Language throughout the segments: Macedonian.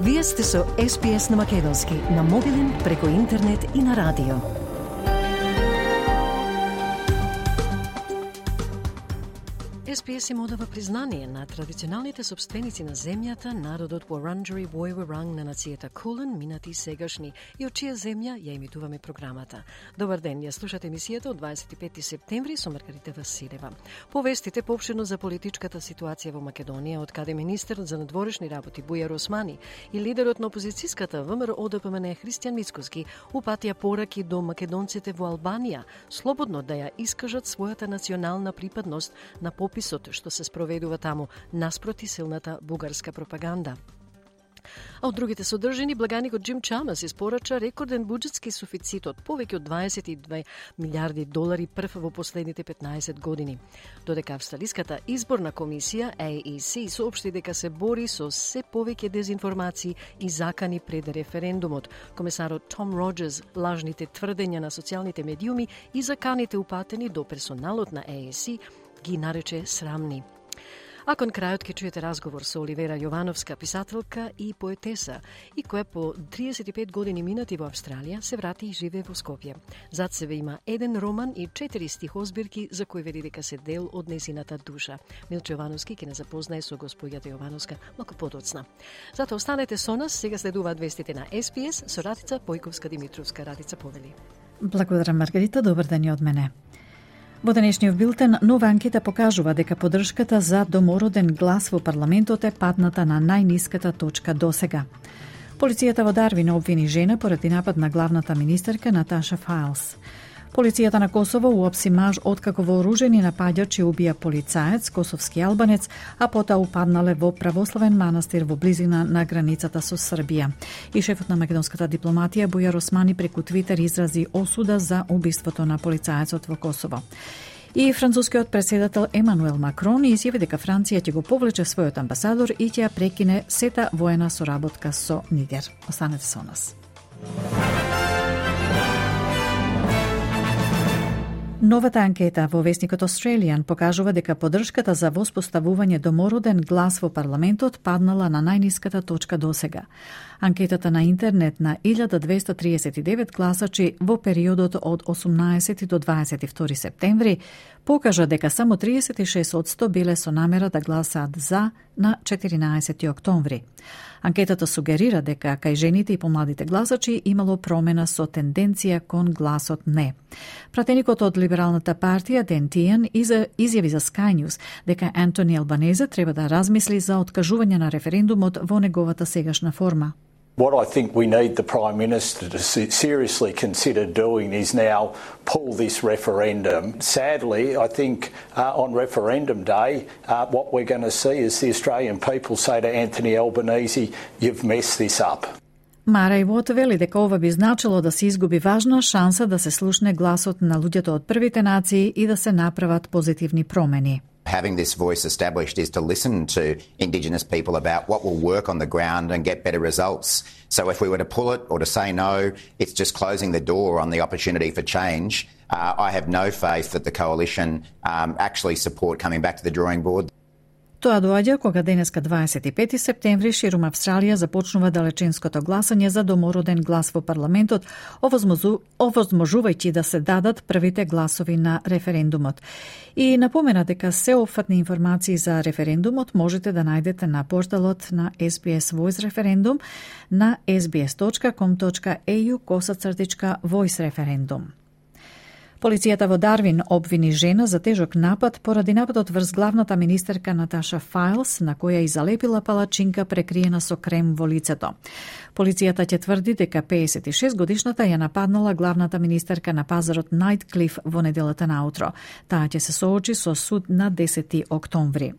Вие сте со SPS на Македонски, на мобилен, преку интернет и на радио. СПС им одава признание на традиционалните собственици на земјата, народот Воранджери Војворанг на нацијата Кулен, минати и сегашни, и од чија земја ја имитуваме програмата. Добар ден, ја слушате емисијата од 25 септември со Маргарита Василева. Повестите поопшено за политичката ситуација во Македонија, од каде министерот за надворешни работи Бујар Османи и лидерот на опозицијската ВМРО ОДПМН Христијан Мицкоски упатија пораки до македонците во Албанија, слободно да ја искажат својата национална припадност на пописот пописот што се спроведува таму наспроти силната бугарска пропаганда. А од другите содржини, благаникот Джим Чамас испорача рекорден буџетски суфицит од повеќе од 22 милиарди долари прв во последните 15 години. Додека Австралиската изборна комисија AEC соопшти дека се бори со се повеќе дезинформации и закани пред референдумот. Комесарот Том Роджерс лажните тврдења на социјалните медиуми и заканите упатени до персоналот на AEC ги нарече срамни. А кон крајот ќе чуете разговор со Оливера Јовановска, писателка и поетеса, и која по 35 години минати во Австралија се врати и живе во Скопје. Зад себе има еден роман и четири стихозбирки за кои вели дека се дел од незината душа. Милче Јовановски ќе не запознае со господјата Јовановска малку подоцна. Зато останете со нас, сега следува вестите на СПС со Радица Појковска Димитровска. Радица повели. Благодарам Маргарита, добар ден и од мене. Во денешниот билтен, нова анкета покажува дека поддршката за домороден глас во парламентот е падната на најниската точка досега. Полицијата во Дарвин обвини жена поради напад на главната министерка Наташа Файлс. Полицијата на Косово уапси маж откако вооружени напаѓачи убија полицаец, косовски албанец, а потоа упаднале во православен манастир во близина на границата со Србија. И шефот на македонската дипломатија Бујар Османи преку Твитер изрази осуда за убиството на полицаецот во Косово. И францускиот председател Емануел Макрон изјави дека Франција ќе го повлече својот амбасадор и ќе ја прекине сета воена соработка со Нигер. Останете со нас. Новата анкета во вестникот Australian покажува дека поддршката за воспоставување домороден глас во парламентот паднала на најниската точка до сега. Анкетата на интернет на 1239 гласачи во периодот од 18 до 22 септември покажа дека само 36% биле со намера да гласаат за на 14 октомври. Анкетата сугерира дека кај жените и помладите гласачи имало промена со тенденција кон гласот не. Пратеникот од Либералната партија Ден Тиен изјави за Sky News дека Антони Албанезе треба да размисли за откажување на референдумот во неговата сегашна форма. What I think we need the Prime Minister to seriously consider doing is now pull this referendum. Sadly, I think uh, on referendum day, uh, what we're going to see is the Australian people say to Anthony Albanese, you've messed this up. Мара Ивот вели дека ова би значило да се изгуби важна шанса да се слушне гласот на луѓето од првите нации и да се направат позитивни промени. having this voice established is to listen to Indigenous people about what will work on the ground and get better results. So if we were to pull it or to say no, it's just closing the door on the opportunity for change. Uh, I have no faith that the coalition um, actually support coming back to the drawing board. Тоа доаѓа кога денеска 25 септември ширум Австралија започнува далечинското гласање за домороден глас во парламентот, овозможувајќи да се дадат првите гласови на референдумот. И напомена дека се офатни информации за референдумот можете да најдете на порталот на SBS Voice Referendum на sbs.com.au косацртичка Voice Referendum. Полицијата во Дарвин обвини жена за тежок напад поради нападот врз главната министерка Наташа Файлс, на која и залепила палачинка прекриена со крем во лицето. Полицијата ќе тврди дека 56 годишната ја нападнала главната министерка на пазарот Найтклиф во неделата наутро. Таа ќе се соочи со суд на 10 октомври.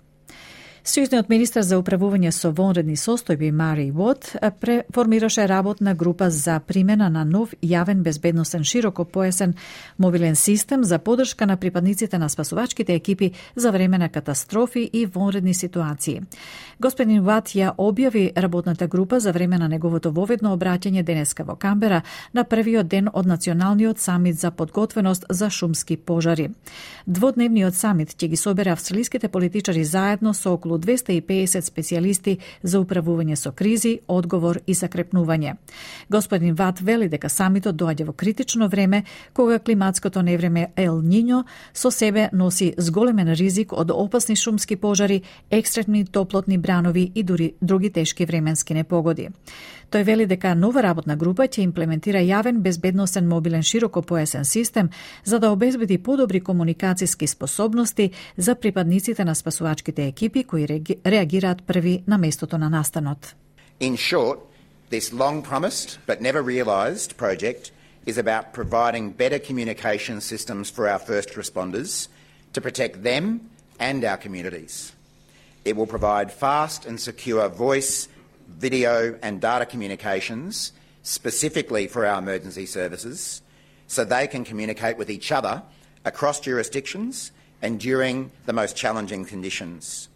Сојузниот министар за управување со вонредни состојби Мари Вот преформираше работна група за примена на нов јавен безбедносен широко поесен мобилен систем за подршка на припадниците на спасувачките екипи за време на катастрофи и вонредни ситуации. Господин Ват ја објави работната група за време на неговото воведно обраќање денеска во Камбера на првиот ден од националниот самит за подготвеност за шумски пожари. Дводневниот самит ќе ги собере австралиските политичари заедно со околу 250 специјалисти за управување со кризи, одговор и закрепнување. Господин Ват вели дека самитот доаѓа во критично време кога климатското невреме Ел Ниньо со себе носи зголемен ризик од опасни шумски пожари, екстремни топлотни бранови и дури други тешки временски непогоди. Тој вели дека нова работна група ќе имплементира јавен безбедносен мобилен широкопоесен систем за да обезбеди подобри комуникациски способности за припадниците на спасувачките екипи кои реагираат први на местото на настанот. In short, this long promised but never realised project is about providing better communication systems for our first responders to protect them and our communities. It will provide fast and secure voice video and data communications specifically for our emergency services so they can communicate with each other across jurisdictions and during the most challenging conditions.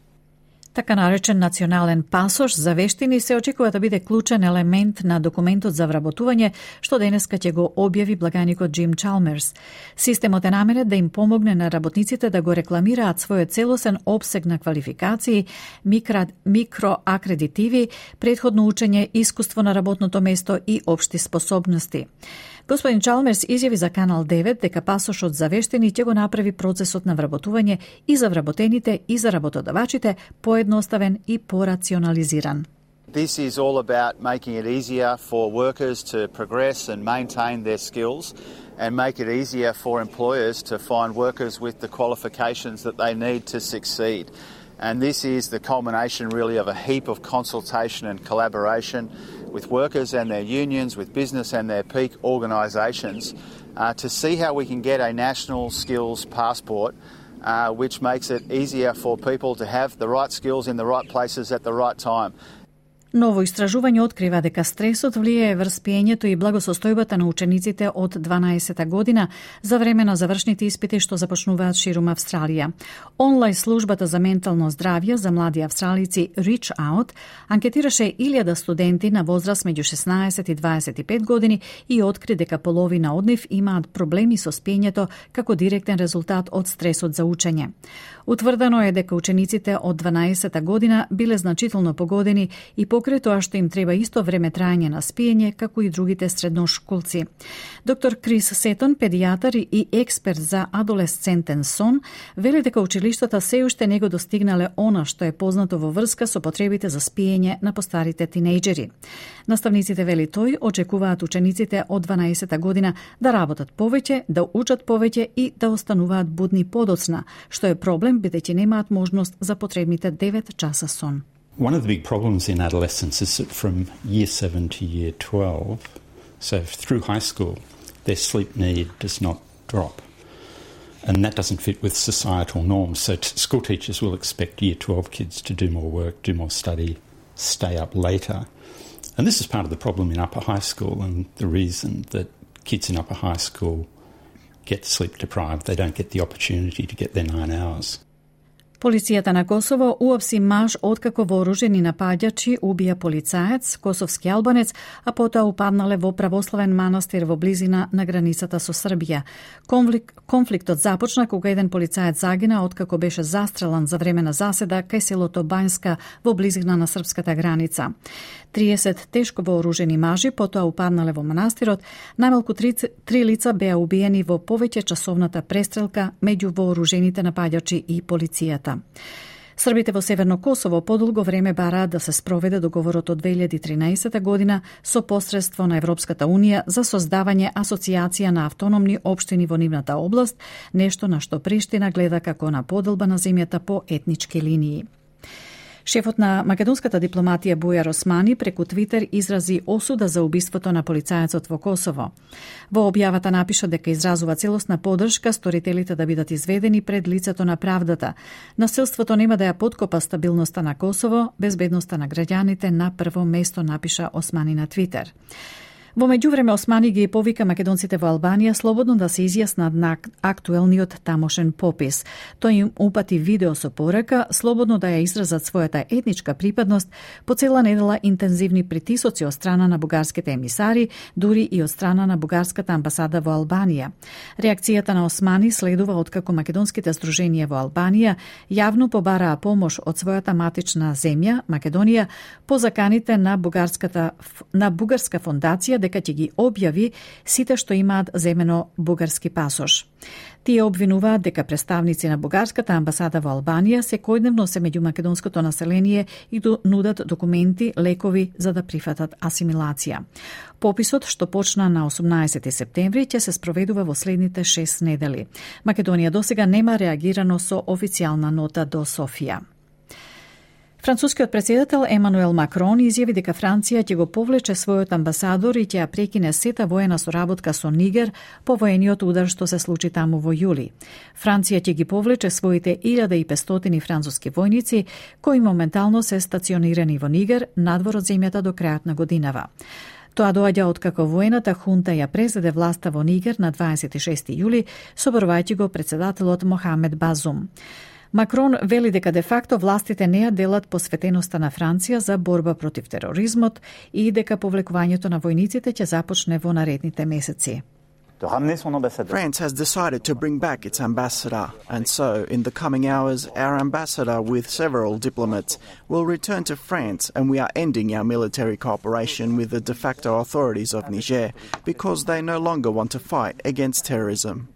Така наречен национален пасош за вештини се очекува да биде клучен елемент на документот за вработување, што денеска ќе го објави благаникот Джим Чалмерс. Системот е наменет да им помогне на работниците да го рекламираат својот целосен обсег на квалификации, микро, микроакредитиви, предходно учење, искуство на работното место и општи способности. Господин Чалмерс изјави за Канал 9 дека пасошот за вештени ќе го направи процесот на вработување и за вработените и за работодавачите поедноставен и порационализиран. This is all about making it easier for workers to progress and maintain their skills and make it easier for employers to find workers with the qualifications that they need to succeed. And this is the culmination really of a heap of consultation and collaboration with workers and their unions, with business and their peak organisations uh, to see how we can get a national skills passport uh, which makes it easier for people to have the right skills in the right places at the right time. Ново истражување открива дека стресот влијае врз пиењето и благосостојбата на учениците од 12 година за време на завршните испити што започнуваат ширум Австралија. Онлайн службата за ментално здравје за млади австралици Reach Out анкетираше 1000 студенти на возраст меѓу 16 и 25 години и откри дека половина од нив имаат проблеми со спиењето како директен резултат од стресот за учење. Утврдено е дека учениците од 12 година биле значително погодени и покрај тоа што им треба исто време трајање на спиење како и другите средношколци. Доктор Крис Сетон, педијатар и експерт за адолесцентен сон, вели дека училиштата се уште не го достигнале она што е познато во врска со потребите за спиење на постарите тинејџери. Наставниците вели тој очекуваат учениците од 12 година да работат повеќе, да учат повеќе и да остануваат будни подоцна, што е проблем бидејќи немаат можност за потребните 9 часа сон. One of the big problems in adolescence is that from year 7 to year 12, so through high school, their sleep need does not drop. And that doesn't fit with societal norms. So t- school teachers will expect year 12 kids to do more work, do more study, stay up later. And this is part of the problem in upper high school and the reason that kids in upper high school get sleep deprived. They don't get the opportunity to get their nine hours. Полицијата на Косово уапси маж откако вооружени напаѓачи убија полицаец, косовски албанец, а потоа упаднале во православен манастир во близина на границата со Србија. Конфлик, конфликтот започна кога еден полицаец загина откако беше застрелан за време на заседа кај селото Бањска во близина на српската граница. 30 тешко вооружени мажи потоа упаднале во манастирот, најмалку три, три лица беа убиени во повеќе часовната престрелка меѓу вооружените напаѓачи и полицијата. Србите во Северно Косово подолго време бараат да се спроведе договорот од 2013 година со посредство на Европската Унија за создавање асоциација на автономни општини во нивната област, нешто на што Приштина гледа како на поделба на земјата по етнички линии. Шефот на македонската дипломатија Бујар Османи преку Твитер изрази осуда за убиството на полицајецот во Косово. Во објавата напиша дека изразува целосна подршка сторителите да бидат изведени пред лицето на правдата. Насилството нема да ја подкопа стабилноста на Косово, безбедноста на граѓаните на прво место напиша Османи на Твитер. Во меѓувреме Османи ги повика македонците во Албанија слободно да се изјаснат на актуелниот тамошен попис. Тој им упати видео со порака слободно да ја изразат својата етничка припадност по цела недела интензивни притисоци од страна на бугарските емисари, дури и од страна на бугарската амбасада во Албанија. Реакцијата на Османи следува откако македонските здруженија во Албанија јавно побараа помош од својата матична земја, Македонија, по заканите на бугарската на бугарска фондација дека ќе ги објави сите што имаат земено бугарски пасош. Тие обвинуваат дека представници на бугарската амбасада во Албанија секојдневно се меѓу македонското население и нудат документи, лекови за да прифатат асимилација. Пописот што почна на 18 септември ќе се спроведува во следните 6 недели. Македонија досега нема реагирано со официјална нота до Софија. Францускиот председател Емануел Макрон изјави дека Франција ќе го повлече својот амбасадор и ќе ја прекине сета воена соработка со Нигер по воениот удар што се случи таму во јули. Франција ќе ги повлече своите 1500 француски војници кои моментално се стационирани во Нигер надвор од земјата до крајот на годинава. Тоа доаѓа од како воената хунта ја презеде власта во Нигер на 26 јули, соборувајќи го председателот Мохамед Базум. Макрон вели дека де факто властите не ја делат посветеноста на Франција за борба против тероризмот и дека повлекувањето на војниците ќе започне во наредните месеци. France has decided to bring back its ambassador, and so, in the coming hours, our ambassador with several diplomats will return to France, and we are ending our military cooperation with the de facto authorities of Niger because they no longer want to fight against terrorism.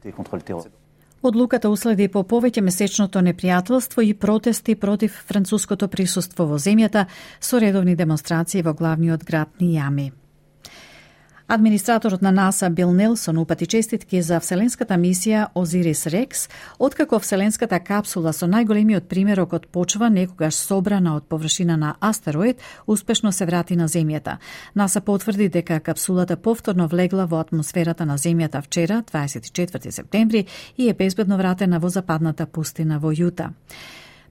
Одлуката уследи по повеќе месечното непријателство и протести против француското присуство во земјата со редовни демонстрации во главниот град Нијами. Администраторот на НАСА Бил Нелсон упати честитки за Вселенската мисија Озирис Рекс, откако Вселенската капсула со најголемиот примерок од почва некогаш собрана од површина на астероид успешно се врати на Земјата. НАСА потврди дека капсулата повторно влегла во атмосферата на Земјата вчера, 24 септември, и е безбедно вратена во западната пустина во Јута.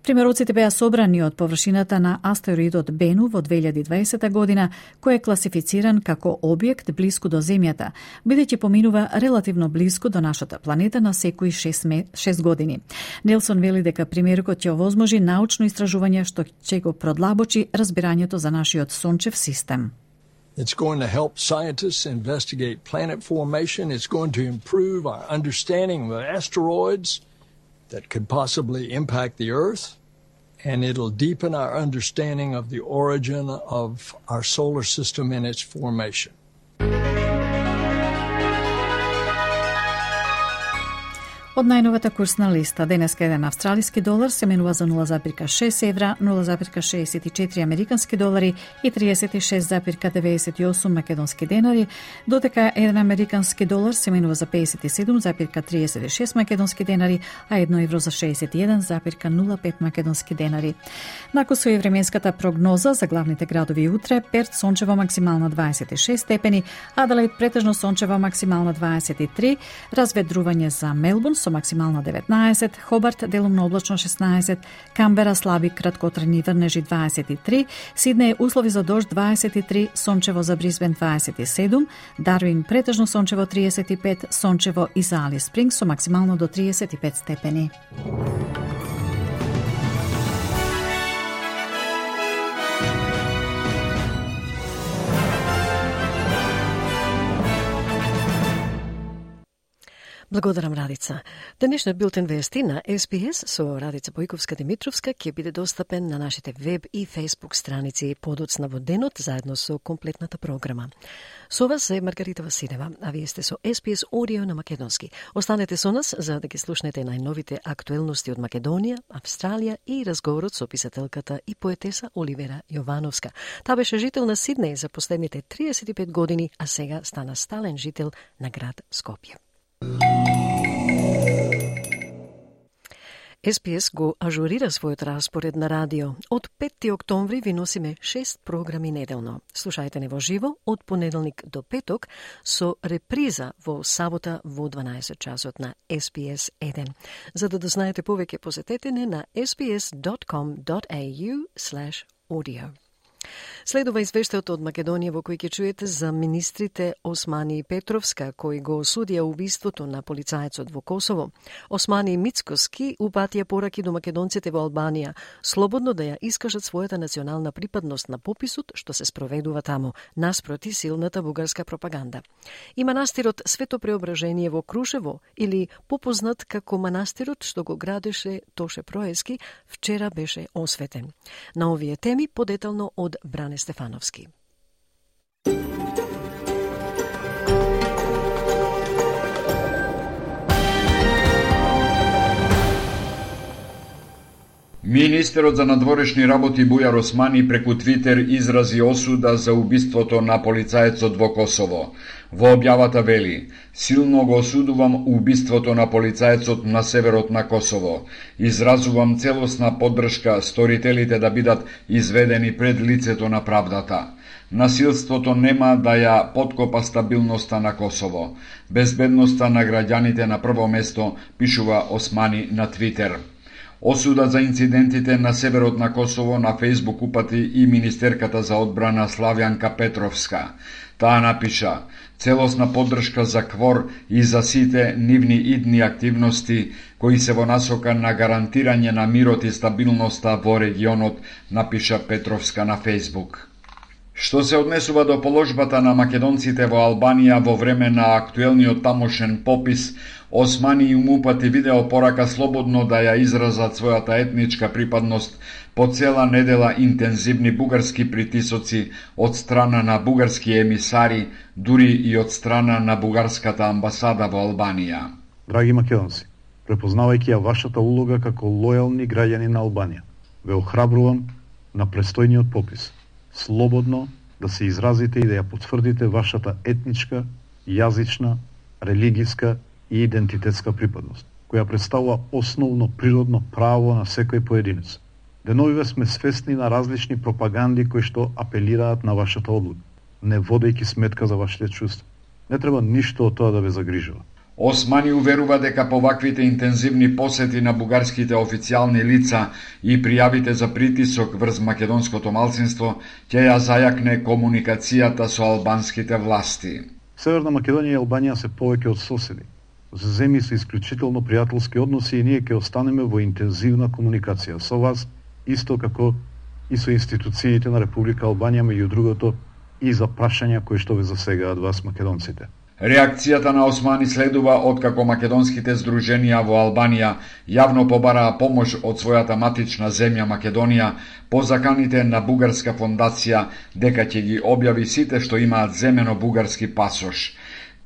Примероците беа собрани од површината на астероидот Бену во 2020 година, кој е класифициран како објект блиску до Земјата, бидејќи поминува релативно блиску до нашата планета на секои 6, 6 години. Нелсон вели дека примерокот ќе овозможи научно истражување што ќе го продлабочи разбирањето за нашиот сончев систем. It's going to help scientists investigate planet formation. It's going to improve our understanding of asteroids that could possibly impact the Earth, and it'll deepen our understanding of the origin of our solar system and its formation. Од најновата курсна листа, денеска еден австралиски долар се менува за 0,6 евра, 0,64 американски долари и 36,98 македонски денари, додека еден американски долар се менува за 57,36 македонски денари, а 1 евро за 61,05 македонски денари. Нако со временската прогноза за главните градови утре, Перт сончево максимална 26 степени, Аделаид претежно сончево максимална 23, разведрување за Мелбурн со максимално 19, Хобарт делумно облачно 16, Камбера слаби краткотрени врнежи 23, Сиднеј услови за дожд 23, сончево за Брисбен 27, Дарвин претежно сончево 35, сончево и за Али Спринг со максимално до 35 степени. Благодарам, Радица. Денешниот билтен вести на СПС со Радица Бојковска-Димитровска ќе биде достапен на нашите веб и фейсбук страници подоцна во денот заедно со комплетната програма. Со вас е Маргарита Василева, а вие сте со СПС Одио на Македонски. Останете со нас за да ги слушнете најновите актуелности од Македонија, Австралија и разговорот со писателката и поетеса Оливера Јовановска. Та беше жител на Сиднеј за последните 35 години, а сега стана стален жител на град Скопје. СПС го ажурира својот распоред на радио. Од 5 октомври ви носиме 6 програми неделно. Слушајте не во живо од понеделник до петок со реприза во сабота во 12 часот на SPS 1. За да дознаете повеќе посетете не на sps.com.au/audio. Следува извештајот од Македонија во кој ќе чуете за министрите Османи и Петровска, кои го осудија убиството на полицаецот во Косово. Османи и Мицкоски упатија пораки до македонците во Албанија, слободно да ја искажат својата национална припадност на пописот што се спроведува таму, наспроти силната бугарска пропаганда. И манастирот Свето Преображение во Крушево, или попознат како манастирот што го градеше Тоше Проески, вчера беше осветен. На овие теми подетално од Бране Стефановски. Министерот за надворешни работи Бујар Османи преку Твитер изрази осуда за убиството на полицаецот во Косово. Во објавата вели: Силно го осудувам убиството на полицаецот на северот на Косово. Изразувам целосна поддршка сторителите да бидат изведени пред лицето на правдата. Насилството нема да ја подкопа стабилноста на Косово. Безбедноста на граѓаните на прво место, пишува Османи на Твитер. Осуда за инцидентите на северот на Косово на Фейсбук упати и Министерката за одбрана Славјанка Петровска. Таа напиша целосна поддршка за КВОР и за сите нивни идни активности кои се во насока на гарантирање на мирот и стабилноста во регионот, напиша Петровска на Фейсбук. Што се однесува до положбата на македонците во Албанија во време на актуелниот тамошен попис, Османи им упати видео порака слободно да ја изразат својата етничка припадност по цела недела интензивни бугарски притисоци од страна на бугарски емисари, дури и од страна на бугарската амбасада во Албанија. Драги македонци, препознавајќи ја вашата улога како лојални граѓани на Албанија, ве охрабрувам на престојниот попис, слободно да се изразите и да ја потврдите вашата етничка, јазична, религиска и идентитетска припадност, која представува основно природно право на секој поединец. Деновиве сме свесни на различни пропаганди кои што апелираат на вашата одлука, не водејќи сметка за вашите чувства. Не треба ништо од тоа да ве загрижува. Османи уверува дека поваквите интензивни посети на бугарските официјални лица и пријавите за притисок врз македонското малцинство ќе ја зајакне комуникацијата со албанските власти. Северна Македонија и Албанија се повеќе од соседи, земји се исклучително пријателски односи и ние ќе останеме во интензивна комуникација со вас, исто како и со институциите на Република Албанија, меѓу другото, и за прашања кои што ве засегаат вас македонците. Реакцијата на Османи следува откако македонските здруженија во Албанија јавно побараа помош од својата матична земја Македонија по заканите на бугарска фондација дека ќе ги објави сите што имаат земено бугарски пасош.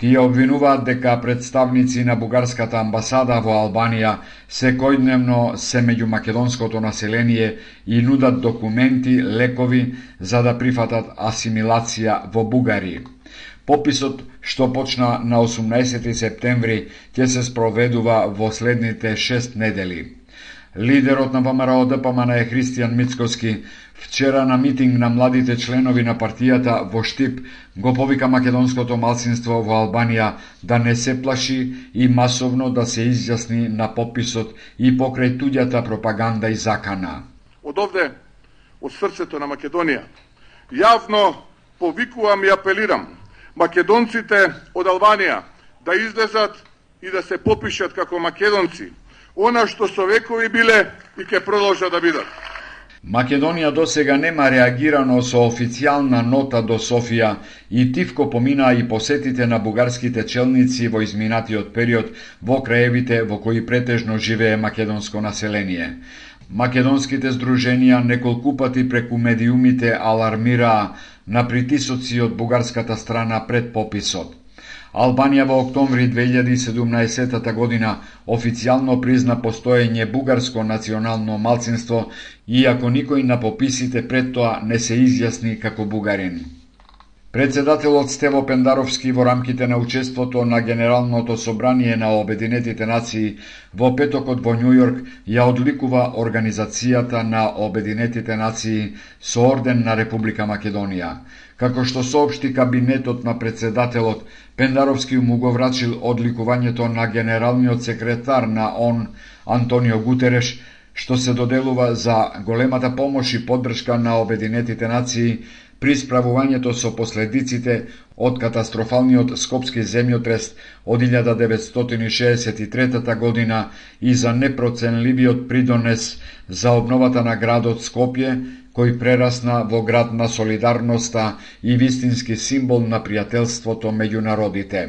Тие обвинуваат дека представници на бугарската амбасада во Албанија секојдневно се меѓу македонското население и нудат документи, лекови за да прифатат асимилација во Бугарија. Пописот, што почна на 18 септември, ќе се спроведува во следните шест недели. Лидерот на ВМРО ДПМН е Христијан Мицкоски вчера на митинг на младите членови на партијата во Штип го повика македонското малцинство во Албанија да не се плаши и масовно да се изјасни на пописот и покрај туѓата пропаганда и закана. Од овде, од срцето на Македонија, јавно повикувам и апелирам македонците од Албанија да излезат и да се попишат како македонци, она што со векови биле и ќе продолжат да бидат. Македонија до сега нема реагирано со официјална нота до Софија и тивко помина и посетите на бугарските челници во изминатиот период во краевите во кои претежно живее македонско население. Македонските здруженија неколку пати преку медиумите алармираа на притисоци од бугарската страна пред пописот. Албанија во октомври 2017 година официјално призна постоење бугарско национално малцинство, иако никој на пописите пред тоа не се изјасни како бугарин. Председателот Стево Пендаровски во рамките на учеството на Генералното собрание на Обединетите нации во петокот во Њујорк ја одликува Организацијата на Обединетите нации со орден на Република Македонија. Како што соопшти кабинетот на председателот, Пендаровски му го врачил одликувањето на генералниот секретар на ОН Антонио Гутереш, што се доделува за големата помош и поддршка на Обединетите нации при справувањето со последиците од катастрофалниот скопски земјотрес од 1963 година и за непроценливиот придонес за обновата на градот Скопје, кој прерасна во град на солидарноста и вистински символ на пријателството меѓу народите.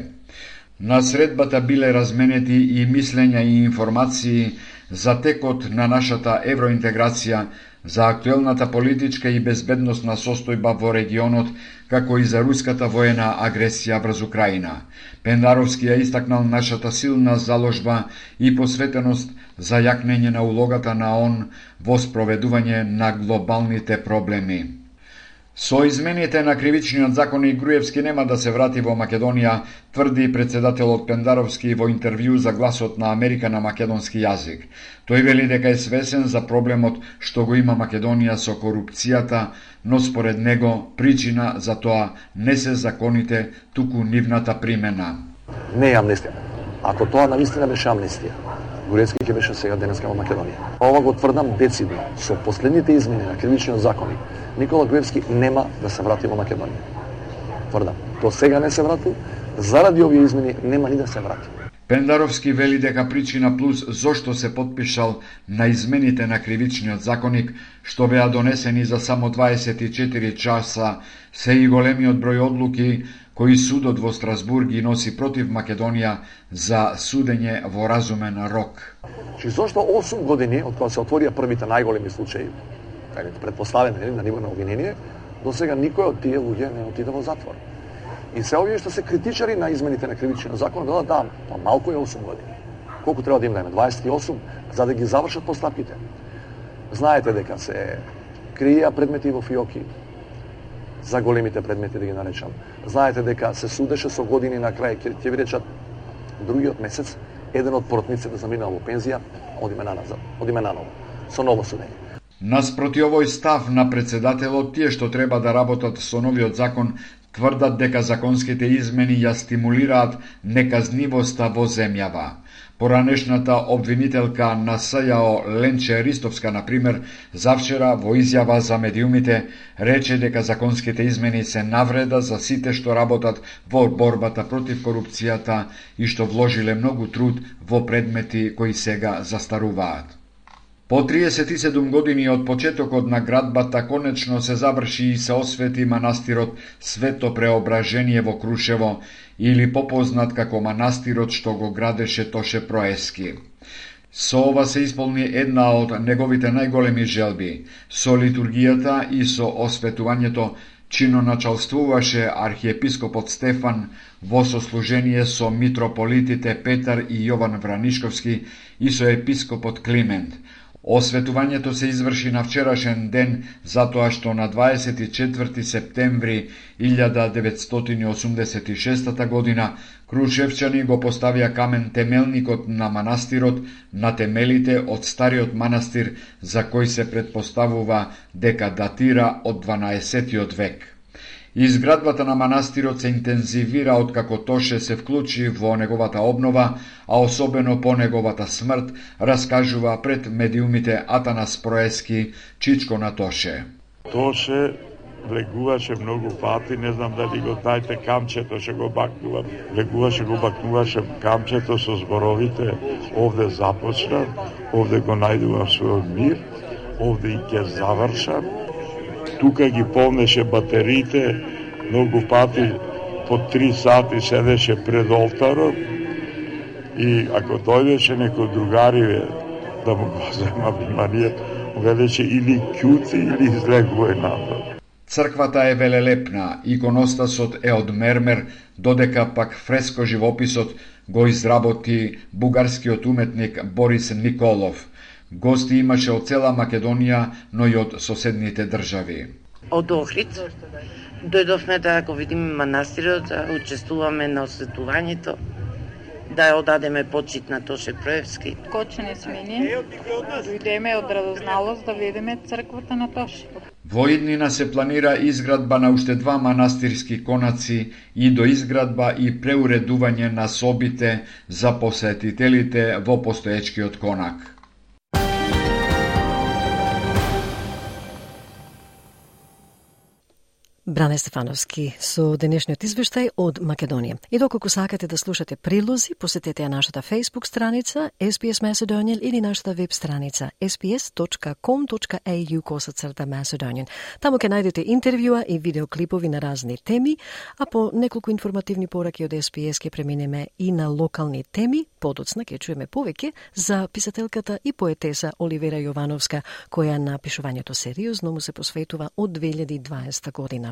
На средбата биле разменети и мислења и информации за текот на нашата евроинтеграција, за актуелната политичка и безбедносна состојба во регионот, како и за руската воена агресија врз Украина. Пендаровски ја истакнал нашата силна заложба и посветеност за јакнење на улогата на ОН во спроведување на глобалните проблеми. Со измените на кривичниот закон и Груевски нема да се врати во Македонија, тврди председателот Пендаровски во интервју за гласот на Америка на македонски јазик. Тој вели дека е свесен за проблемот што го има Македонија со корупцијата, но според него причина за тоа не се законите, туку нивната примена. Не е амнистија. Ако тоа навистина беше амнистија, Груевски ќе беше сега денеска во Македонија. Ова го тврдам децидно. Со последните измени на кривичниот закон Никола Груевски нема да се врати во Македонија. Тврдам, до сега не се врати, заради овие измени нема ни да се врати. Пендаровски вели дека причина плюс зошто се подпишал на измените на кривичниот законник, што беа донесени за само 24 часа, се и големиот број одлуки кои судот во Страсбург ги носи против Македонија за судење во разумен рок. Чи зошто 8 години од кога се отворија првите најголеми случаи, кај да предпоставен нели, на ниво на обвинение, до сега никој од тие луѓе не отиде во затвор. И се овие што се критичари на измените на кривичниот закон, велат да, па малку е 8 години. Колку треба да им дадеме? 28, за да ги завршат постапките. Знаете дека се крија предмети во фиоки, за големите предмети да ги наречам. Знаете дека се судеше со години на крај, ќе ви речат другиот месец, еден од поротниците заминал во пензија, одиме на назад, одиме наново, со ново судење. Наспроти овој став на председателот, тие што треба да работат со новиот закон, тврдат дека законските измени ја стимулираат неказнивоста во земјава. Поранешната обвинителка на СЈО Ленче Ристовска, например, завчера во изјава за медиумите, рече дека законските измени се навреда за сите што работат во борбата против корупцијата и што вложиле многу труд во предмети кои сега застаруваат. По 37 години од почетокот на градбата конечно се заврши и се освети манастирот Свето Преображение во Крушево или попознат како манастирот што го градеше Тоше Проески. Со ова се исполни една од неговите најголеми желби. Со литургијата и со осветувањето чиноначалствуваше архиепископот Стефан во сослужение со митрополитите Петар и Јован Вранишковски и со епископот Климент – Осветувањето се изврши на вчерашен ден затоа што на 24 септември 1986 година Крушевчани го поставија камен темелникот на манастирот на темелите од стариот манастир за кој се предпоставува дека датира од 12 век. Изградбата на манастирот се интензивира откако Тоше се вклучи во неговата обнова, а особено по неговата смрт, раскажува пред медиумите Атанас Проески, чичко на Тоше. Тоше влегуваше многу пати, не знам дали го дајте камчето, ќе го бакнува, Влегуваше, го бакнуваше камчето со зборовите, овде започна, овде го најдувам својот мир, овде и ќе завршам, тука ги полнеше батериите, многу пати по три сати седеше пред олтарот и ако дојдеше некој другариве да му го зема му велеше или кјути или излегува надвор. Црквата е велелепна, иконостасот е од мермер, додека пак фреско живописот го изработи бугарскиот уметник Борис Николов – Гости имаше од цела Македонија, но и од соседните држави. од Охрид. Дојдовме да го видиме манастирот, да учествуваме на осветувањето, да ја одадеме почит на Тоше Проевски. Кочене сме ние, дојдеме од радозналост да видиме црквата на Тоше. Во иднина се планира изградба на уште два манастирски конаци и до изградба и преуредување на собите за посетителите во постоечкиот конак. Бране Стефановски со денешниот извештај од Македонија. И доколку сакате да слушате прилози, посетете ја нашата Facebook страница SPS Macedonian или нашата веб страница sps.com.au косацрта Macedonian. Таму ќе најдете интервјуа и видеоклипови на разни теми, а по неколку информативни пораки од SPS ќе преминеме и на локални теми. Подоцна ќе чуеме повеќе за писателката и поетеса Оливера Јовановска, која на пишувањето сериозно му се посветува од 2020 година.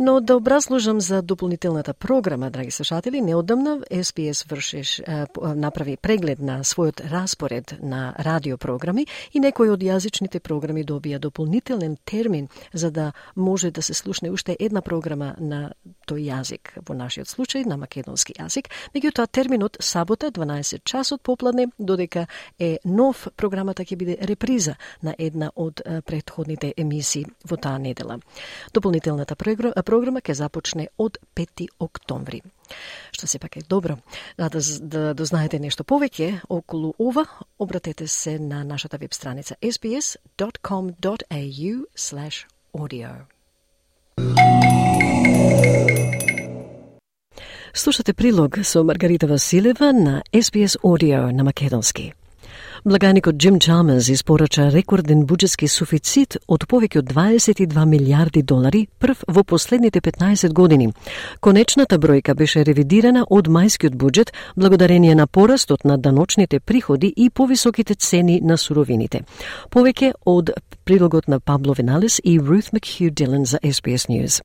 Но да образлужам за дополнителната програма, драги слушатели, неодамна СПС вршиш, направи преглед на својот распоред на радиопрограми и некои од јазичните програми добија дополнителен термин за да може да се слушне уште една програма на тој јазик, во нашиот случај на македонски јазик. Меѓутоа терминот сабота 12 часот попладне, додека е нов, програмата ќе биде реприза на една од предходните емисии во таа недела. Дополнителната програма Програма ќе започне од 5 октомври. Што се пак е добро. Да, да, да, да дознаете нешто повеќе околу ова, обратете се на нашата веб страница sbs.com.au audio. Слушате прилог со Маргарита Василева на SBS Audio на Македонски. Благаникот Джим Чалмерс испорача рекорден буџетски суфицит од повеќе од 22 милиарди долари прв во последните 15 години. Конечната бројка беше ревидирана од мајскиот буџет благодарение на порастот на даночните приходи и повисоките цени на суровините. Повеќе од прилогот на Пабло Веналес и Рут Макхью Дилан за SBS News.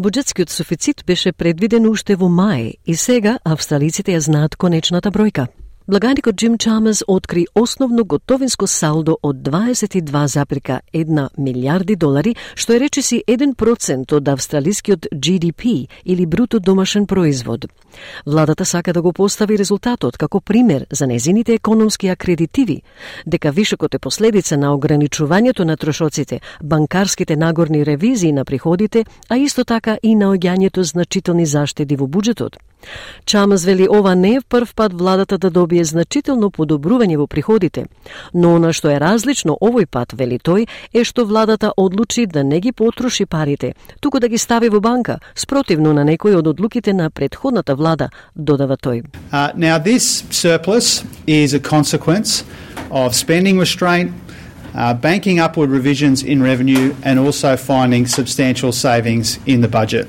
Буџетскиот суфицит беше предвиден уште во мај и сега австралиците ја знаат конечната бројка. Благаникот Джим Чамес откри основно готовинско салдо од 22,1 милиарди долари, што е речиси 1% од австралискиот GDP или бруто домашен производ. Владата сака да го постави резултатот како пример за незините економски акредитиви, дека вишокот е последица на ограничувањето на трошоците, банкарските нагорни ревизии на приходите, а исто така и наоѓањето значителни заштеди во буџетот. Чамас вели ова не е прв пат владата да добие е значително подобрување во приходите, но она што е различно овој пат, вели тој, е што владата одлучи да не ги потроши парите, туку да ги стави во банка, спротивно на некои од одлуките на предходната влада, додава тој. Uh, now this surplus is a consequence of spending restraint, uh, banking upward revisions in revenue and also finding substantial savings in the budget.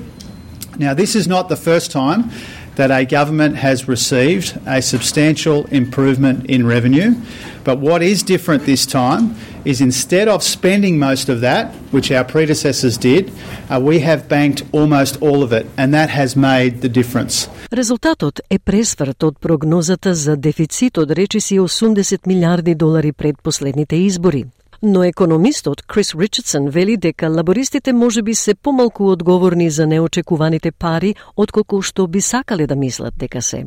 Now, this is not the first time that a government has received a substantial improvement in revenue. But what is different this time is instead of spending most of that, which our predecessors did, uh, we have banked almost all of it, and that has made the difference. Резултатот е пресврт од прогнозата за дефицит од речиси 80 милиарди долари пред последните избори. Но економистот Крис Ричардсон вели дека лабористите може би се помалку одговорни за неочекуваните пари отколку што би сакале да мислат дека се.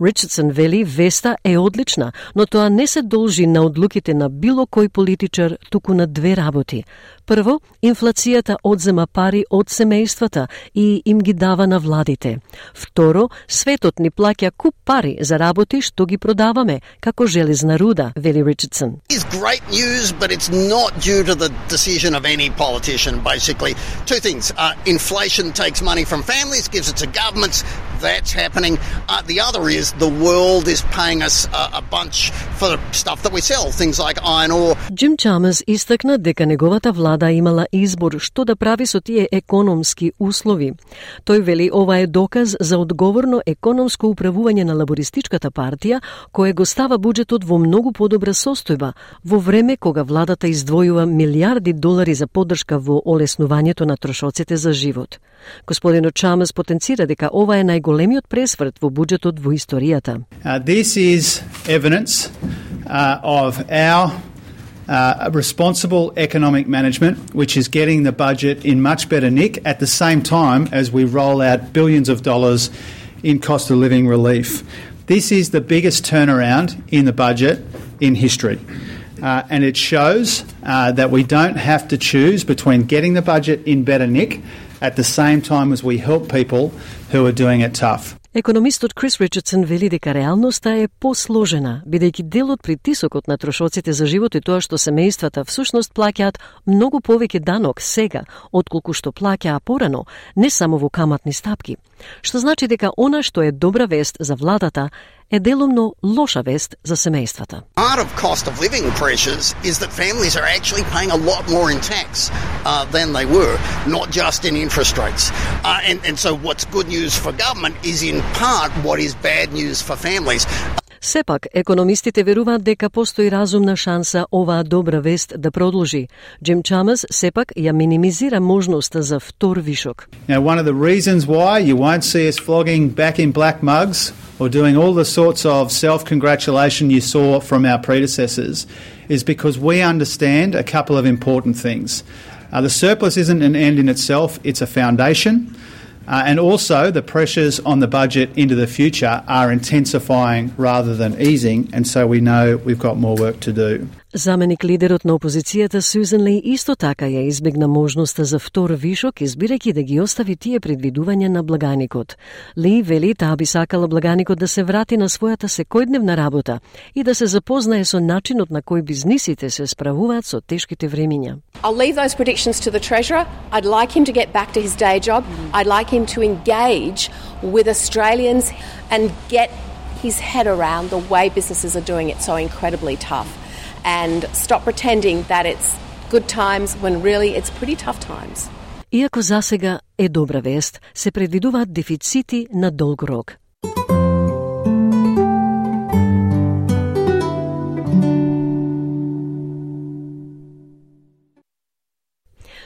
Ричардсон вели веста е одлична, но тоа не се должи на одлуките на било кој политичар, туку на две работи. Прво, инфлацијата одзема пари од семејствата и им ги дава на владите. Второ, светот ни плаќа куп пари за работи што ги продаваме, како железна руда, вели Ричардсон. It's great news, but it's not due to the decision of any politician, basically. Two things. Uh, inflation takes money from families, gives it to governments. That's happening. Uh, the other is the world is paying us a, a bunch for stuff that we sell, things like iron ore. Джим Чамес истакна дека неговата влада Влада имала избор што да прави со тие економски услови. Тој вели ова е доказ за одговорно економско управување на лабористичката партија, кое го става буџетот во многу подобра состојба, во време кога владата издвојува милиарди долари за поддршка во олеснувањето на трошоците за живот. Господинот Чамес потенцира дека ова е најголемиот пресврт во буџетот во историјата. Uh, this is evidence uh, of our uh, responsible economic management, which is getting the budget in much better nick at the same time as we roll out billions of dollars in cost of living relief. This is the biggest turnaround in the budget in history. Uh, and it shows uh, that we don't have to choose between getting the budget in better nick at the same time as we help people who are doing it tough. Економистот Крис Ричардсон вели дека реалноста е посложена, бидејќи дел од притисокот на трошоците за живот и тоа што семејствата всушност плаќаат многу повеќе данок сега, отколку што плаќаа порано, не само во каматни стапки. Што значи дека она што е добра вест за владата е делумно лоша вест за семејствата. Part of cost of living pressures is that families are actually paying a lot more in tax uh, than they were, not just in interest rates. Uh, and, and so what's good news for government is in part what is bad news for families. Сепак, економистите веруваат дека постои разумна шанса оваа добра вест да продолжи. Джим Чамас сепак ја минимизира можноста за втор вишок. Now, one of the reasons why you won't see us flogging back in black mugs or doing all the sorts of self congratulation you saw from our predecessors is because we understand a couple of important things. Uh, the surplus isn't an end in itself, it's a foundation. Uh, and also, the pressures on the budget into the future are intensifying rather than easing, and so we know we've got more work to do. Заменик лидерот на опозицијата Сюзен Ли исто така ја избегна можноста за втор вишок, избирајќи да ги остави тие предвидувања на благаникот. Ли вели таа би сакала благаникот да се врати на својата секојдневна работа и да се запознае со начинот на кој бизнисите се справуваат со тешките времиња. I'll leave those predictions to the Treasurer. I'd like him to get back to his day job. I'd like him to engage with Australians and get his head around the way businesses are doing it so incredibly tough and stop pretending that it's good times when really it's pretty tough times. Иако засега е добра вест, се предвидуваат дефицити на долг рок.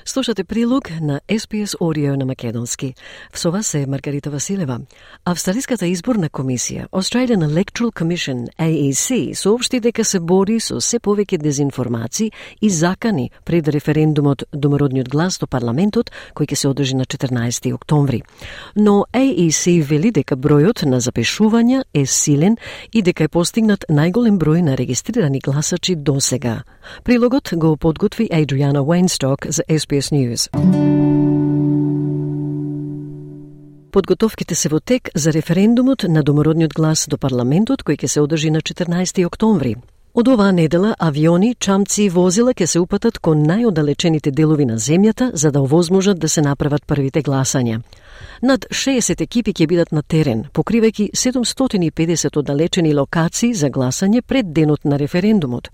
Слушате прилог на SPS Audio на Македонски. Со вас е Маргарита Василева. Австралиската изборна комисија, Australian Electoral Commission, AEC, соопшти дека се бори со се повеќе дезинформации и закани пред референдумот домородниот глас до парламентот, кој ќе се одржи на 14 октомври. Но AEC вели дека бројот на запишувања е силен и дека е постигнат најголем број на регистрирани гласачи до сега. Прилогот го подготви Адриана Уейнсток за SPS SBS News. Подготовките се во тек за референдумот на домородниот глас до парламентот кој ќе се одржи на 14 октомври. Од оваа недела авиони, чамци и возила ќе се упатат кон најодалечените делови на земјата за да овозможат да се направат првите гласања. Над 60 екипи ќе бидат на терен, покривајќи 750 оддалечени локации за гласање пред денот на референдумот.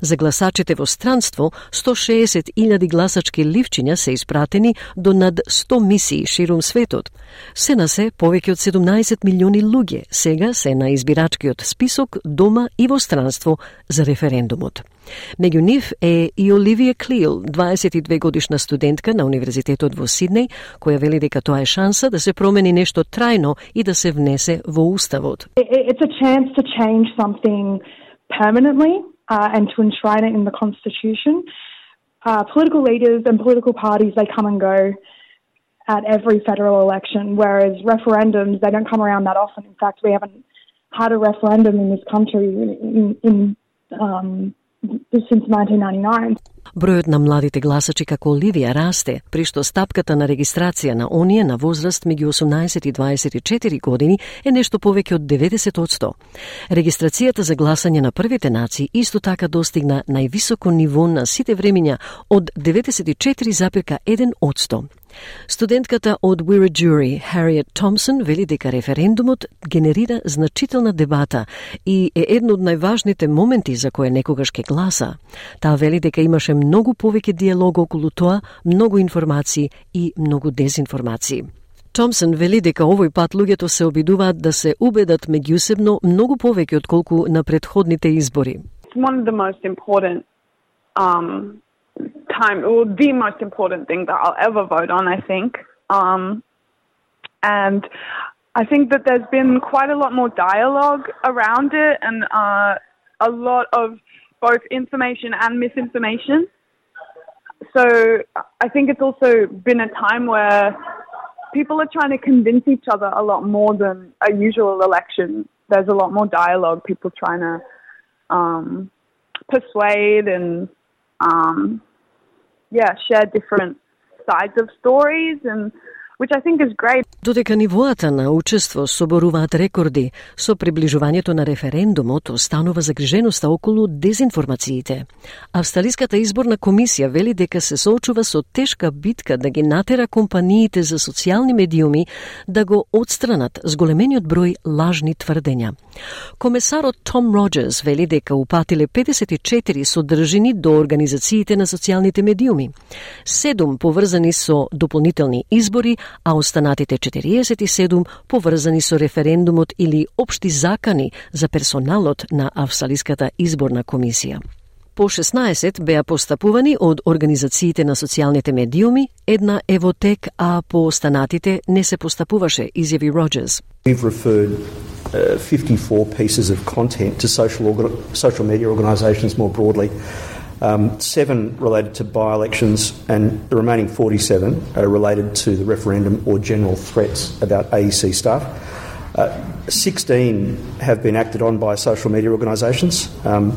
За гласачите во странство, 160.000 гласачки ливчиња се испратени до над 100 мисии ширум светот. Се на се, повеќе од 17 милиони луѓе сега се на избирачкиот список дома и во странство за референдумот. Меѓу нив е и Оливија Клил, 22 годишна студентка на Универзитетот во Сиднеј, која вели дека тоа е шанса да се промени нешто трајно и да се внесе во уставот. It's a chance to change something permanently uh, and to enshrine it in the Constitution. Uh, political leaders and political parties, they come and go at every federal election, whereas referendums, they don't come around that often. In fact, we haven't had a referendum in this country in, in um, since 1999. Бројот на младите гласачи како Оливија расте, при што стапката на регистрација на оние на возраст меѓу 18 и 24 години е нешто повеќе од 90 од 100. Регистрацијата за гласање на првите нации исто така достигна највисоко ниво на сите времиња од 94,1 од 100. Студентката од Wiradjuri, Хариет Томсон, вели дека референдумот генерира значителна дебата и е едно од најважните моменти за кое некогаш ке гласа. Таа вели дека имаше многу повеќе диалог околу тоа, многу информации и многу дезинформации. Томсон вели дека овој пат луѓето се обидуваат да се убедат меѓусебно многу повеќе од колку на предходните избори. One of the most important um, time, or the most important thing that I'll ever vote on, I think. Um, and I think that there's been quite a lot more dialogue around it and uh, a lot of both information and misinformation. So I think it's also been a time where people are trying to convince each other a lot more than a usual election. There's a lot more dialogue, people trying to um, persuade and um, yeah, share different sides of stories and which I think is great. Додека нивоата на учество соборуваат рекорди, со приближувањето на референдумот останува загриженоста околу дезинформациите. Австралиската изборна комисија вели дека се соочува со тешка битка да ги натера компаниите за социјални медиуми да го одстранат зголемениот број лажни тврдења. Комесарот Том Роджерс вели дека упатиле 54 содржини до организациите на социјалните медиуми. Седум поврзани со дополнителни избори, а останатите 47 поврзани со референдумот или општи закани за персоналот на Австралиската изборна комисија. По 16 беа постапувани од организациите на социјалните медиуми, една е во тек, а по останатите не се постапуваше, изјави Роджерс. We've referred uh, 54 pieces of content to social, social media organisations more broadly um, seven related to by elections, and the remaining 47 are related to the referendum or general threats about AEC staff. Uh, 16 have been acted on by social media organisations. Um,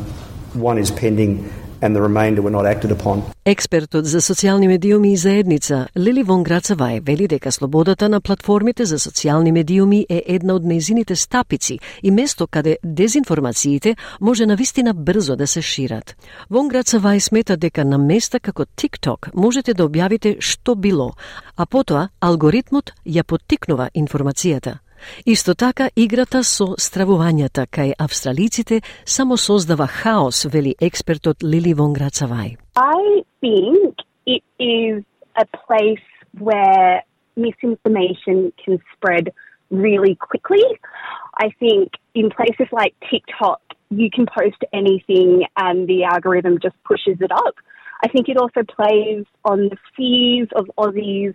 one is pending and the remainder were not acted upon. Експертот за социјални медиуми и заедница Лили Вон Грацавај вели дека слободата на платформите за социјални медиуми е една од нејзините стапици и место каде дезинформациите може навистина брзо да се шират. Вон Грацавај смета дека на места како TikTok можете да објавите што било, а потоа алгоритмот ја поттикнува информацијата. Исто така, играта со стравувањата кај австралиците само создава хаос, вели експертот Лили Вон Грацавај. I think it is a place where misinformation can spread really quickly. I think in places like TikTok, you can post anything and the algorithm just pushes it up. I think it also plays on the fears of Aussies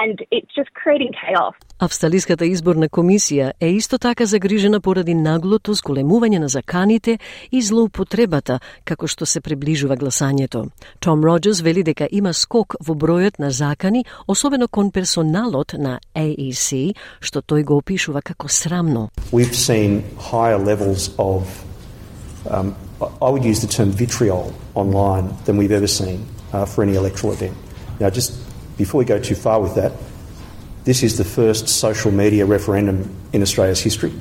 and it's just creating chaos. Австралиската изборна комисија е исто така загрижена поради наглото зголемување на заканите и злоупотребата како што се приближува гласањето. Том Роджерс вели дека има скок во бројот на закани, особено кон персоналот на AEC, што тој го опишува како срамно. We've seen higher levels of um, I would use the term vitriol online than we've ever seen uh, for any electoral event. Now, just before we go too far with that, this is the first social media referendum in Australia's history.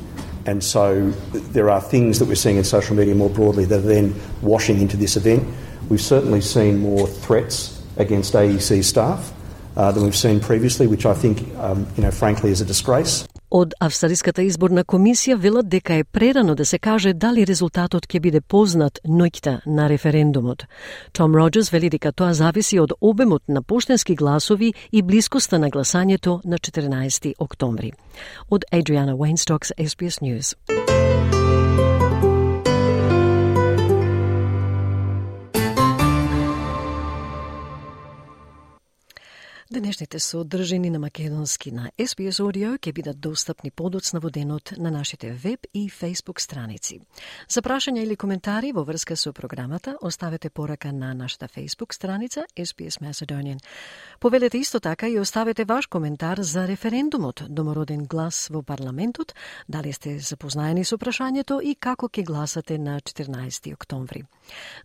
And so there are things that we're seeing in social media more broadly that are then washing into this event. We've certainly seen more threats against AEC staff uh, than we've seen previously, which I think, um, you know, frankly, is a disgrace. Од Австралиската изборна комисија велат дека е прерано да се каже дали резултатот ќе биде познат ноќта на референдумот. Том Роджерс вели дека тоа зависи од обемот на поштенски гласови и блискоста на гласањето на 14 октомври. Од Адриана Уейнстокс, SBS News. Денешните содржини на македонски на SBS Audio ќе бидат достапни подоцна во денот на нашите веб и Facebook страници. За прашања или коментари во врска со програмата, оставете порака на нашата Facebook страница SBS Macedonian. Повелете исто така и оставете ваш коментар за референдумот домороден глас во парламентот, дали сте запознаени со прашањето и како ќе гласате на 14 октомври.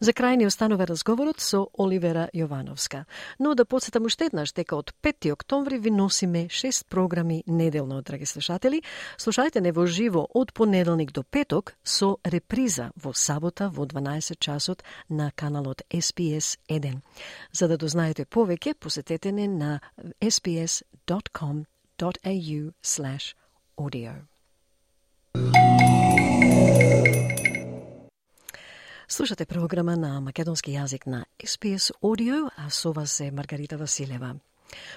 За крај ни останува разговорот со Оливера Јовановска. Но да подсетам уште еднаш дека од 5 октомври ви носиме 6 програми неделно, драги слушатели. Слушајте не во живо од понеделник до петок со реприза во сабота во 12 часот на каналот SPS 1. За да дознаете повеќе, посетете не на sps.com.au/audio. Слушате програма на македонски јазик на SPS Audio, а со вас е Маргарита Василева.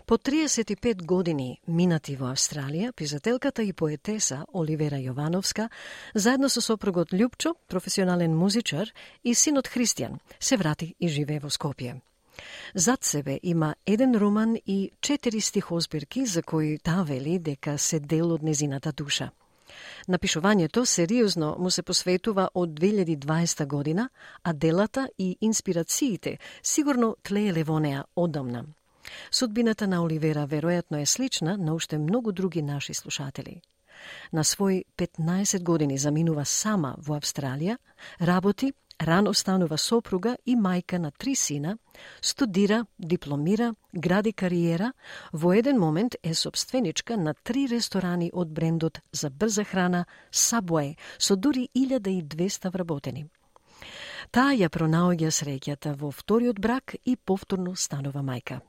По 35 години минати во Австралија, писателката и поетеса Оливера Јовановска, заедно со сопругот Лјупчо, професионален музичар, и синот Христијан, се врати и живее во Скопје. Зад себе има еден роман и четири стихозбирки за кои таа вели дека се дел од незината душа. Напишувањето сериозно му се посветува од 2020 година, а делата и инспирациите сигурно тлееле во неа одамна. Судбината на Оливера веројатно е слична на уште многу други наши слушатели. На свој 15 години заминува сама во Австралија, работи Рано станува сопруга и мајка на три сина, студира, дипломира, гради кариера, во еден момент е собственичка на три ресторани од брендот за брза храна Subway со дури 1200 вработени. Таа ја пронаоѓа среќата во вториот брак и повторно станува мајка.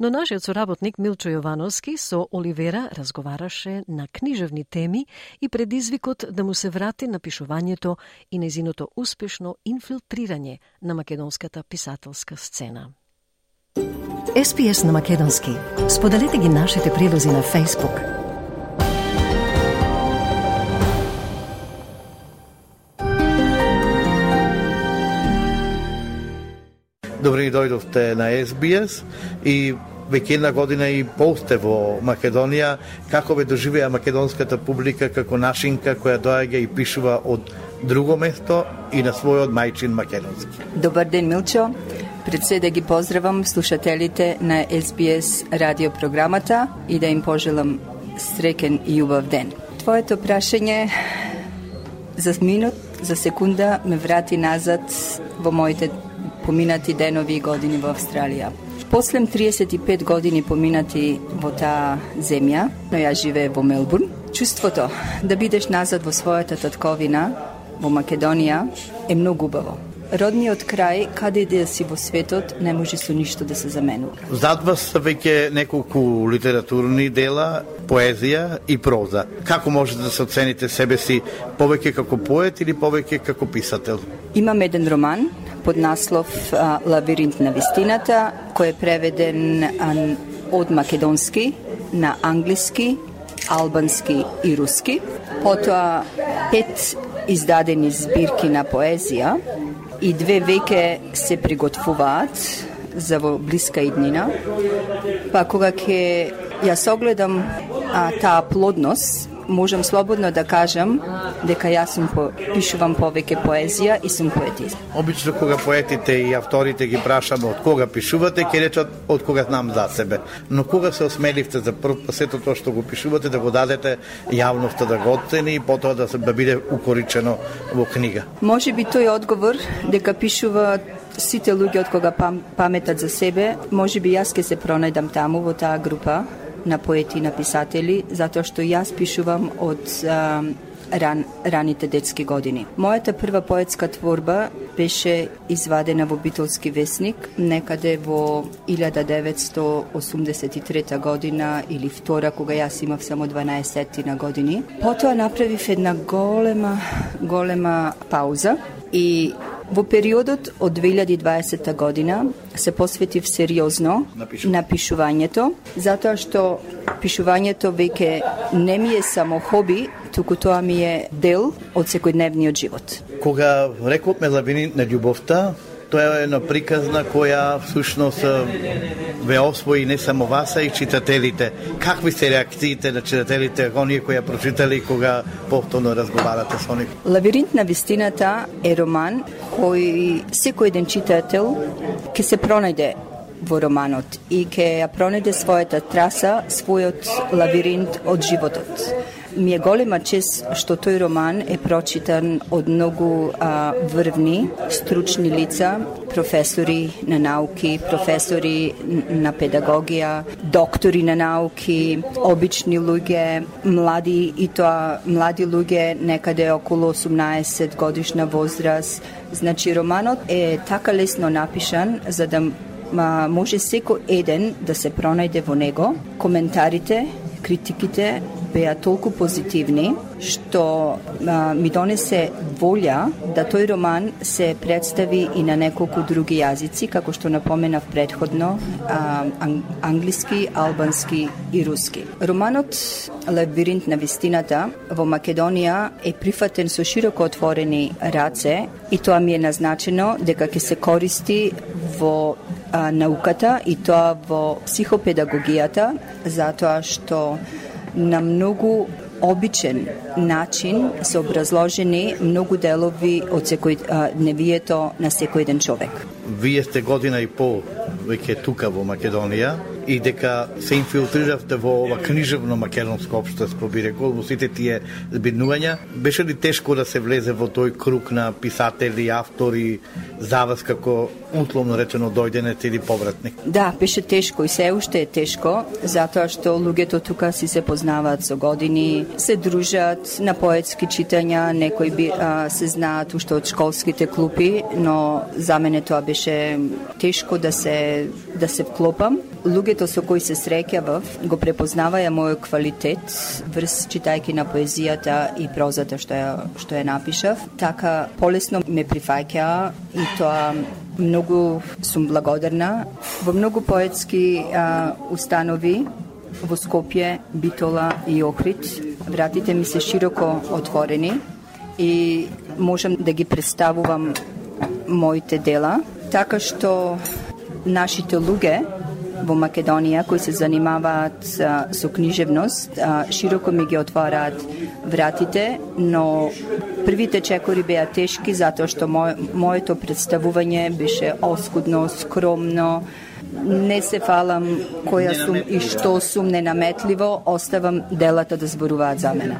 Но нашиот соработник Милчо Јовановски со Оливера разговараше на книжевни теми и предизвикот да му се врати на пишувањето и незиното успешно инфилтрирање на македонската писателска сцена. СПС на Македонски. Споделете ги нашите прилози на Facebook – Добре ни дојдовте на SBS и веќе една година и пол сте во Македонија. Како ве доживеа македонската публика како нашинка која доаѓа и пишува од друго место и на својот мајчин македонски? Добар ден, Милчо. Пред се да ги поздравам слушателите на SBS радио програмата и да им пожелам среќен и убав ден. Твоето прашање за минут, за секунда ме врати назад во моите поминати денови и години во Австралија. Послем 35 години поминати во таа земја, но ја живее во Мелбурн, чувството да бидеш назад во својата татковина, во Македонија, е многу убаво. Родниот крај, каде и да си во светот, не може со ништо да се заменува. Зад вас веќе неколку литературни дела, поезија и проза. Како можете да се оцените себе си повеќе како поет или повеќе како писател? Имам еден роман под наслов Лабиринт на вистината, кој е преведен од македонски на англиски, албански и руски. Потоа пет издадени збирки на поезија и две веќе се приготвуваат за во блиска иднина. Па кога ќе ја согледам а, таа плодност, можам слободно да кажам дека јас сум по, пишувам повеќе поезија и сум поетист. Обично кога поетите и авторите ги прашаме од кога пишувате, ќе речат од кога знам за себе. Но кога се осмеливте за прв сето тоа што го пишувате да го дадете јавноста да го оцени и потоа да се да биде укоричено во книга? Може би тој одговор дека пишува сите луѓе од кога пам, паметат за себе, може би јас ќе се пронајдам таму во таа група на поети и на писатели, затоа што јас пишувам од а, ран, раните детски години. Мојата прва поетска творба беше извадена во Битолски весник некаде во 1983 година или втора кога јас имав само 12 на години. Потоа направив една голема голема пауза и Во периодот од 2020 година се посветив сериозно на пишувањето, затоа што пишувањето веќе не ми е само хоби, туку тоа ми е дел од секојдневниот живот. Кога рековме лавини на љубовта, Тоа е една приказна која всушност ве освои не само вас, а и читателите. Какви се реакциите на читателите, оние кои ја прочитали кога повторно разговарате со нив? Лавиринт на вистината е роман кој секој еден читател ќе се пронајде во романот и ќе ја пронајде својата траса, својот лавиринт од животот ми е голема чест што тој роман е прочитан од многу а, врвни, стручни лица, професори на науки, професори на педагогија, доктори на науки, обични луѓе, млади и тоа млади луѓе некаде околу 18 годишна возраст. Значи романот е така лесно напишан за да може секој еден да се пронајде во него. Коментарите, критиките беа толку позитивни што а, ми донесе волја да тој роман се представи и на неколку други јазици, како што напоменав предходно, а, англиски, албански и руски. Романот Лабиринт на вистината во Македонија е прифатен со широко отворени раце и тоа ми е назначено дека ќе се користи во а, науката и тоа во психопедагогијата, затоа што на многу обичен начин се образложени многу делови од секој дневието на секој еден човек. Вие сте година и пол веќе тука во Македонија и дека се инфилтриравте во ова книжевно македонско општество, би рекол, во сите тие збиднувања. Беше ли тешко да се влезе во тој круг на писатели, автори, за вас како условно речено дојденец или повратник? Да, беше тешко и се уште е тешко, затоа што луѓето тука си се познаваат со години, се дружат на поетски читања, некои би, а, се знаат уште од школските клупи, но за мене тоа беше тешко да се да се вклопам. Луѓето со кои се среќавав го препознаваја мојот квалитет врз читајки на поезијата и прозата што ја што ја напишав. Така полесно ме прифаќаа и тоа многу сум благодарна. Во многу поетски а, установи во Скопје, Битола и Охрид вратите ми се широко отворени и можам да ги представувам моите дела, така што нашите луѓе во Македонија кои се занимаваат со книжевност, широко ми ги отвараат вратите, но првите чекори беа тешки затоа што мој, моето представување беше оскудно, скромно, не се фалам која сум и што сум ненаметливо, оставам делата да зборуваат за мене.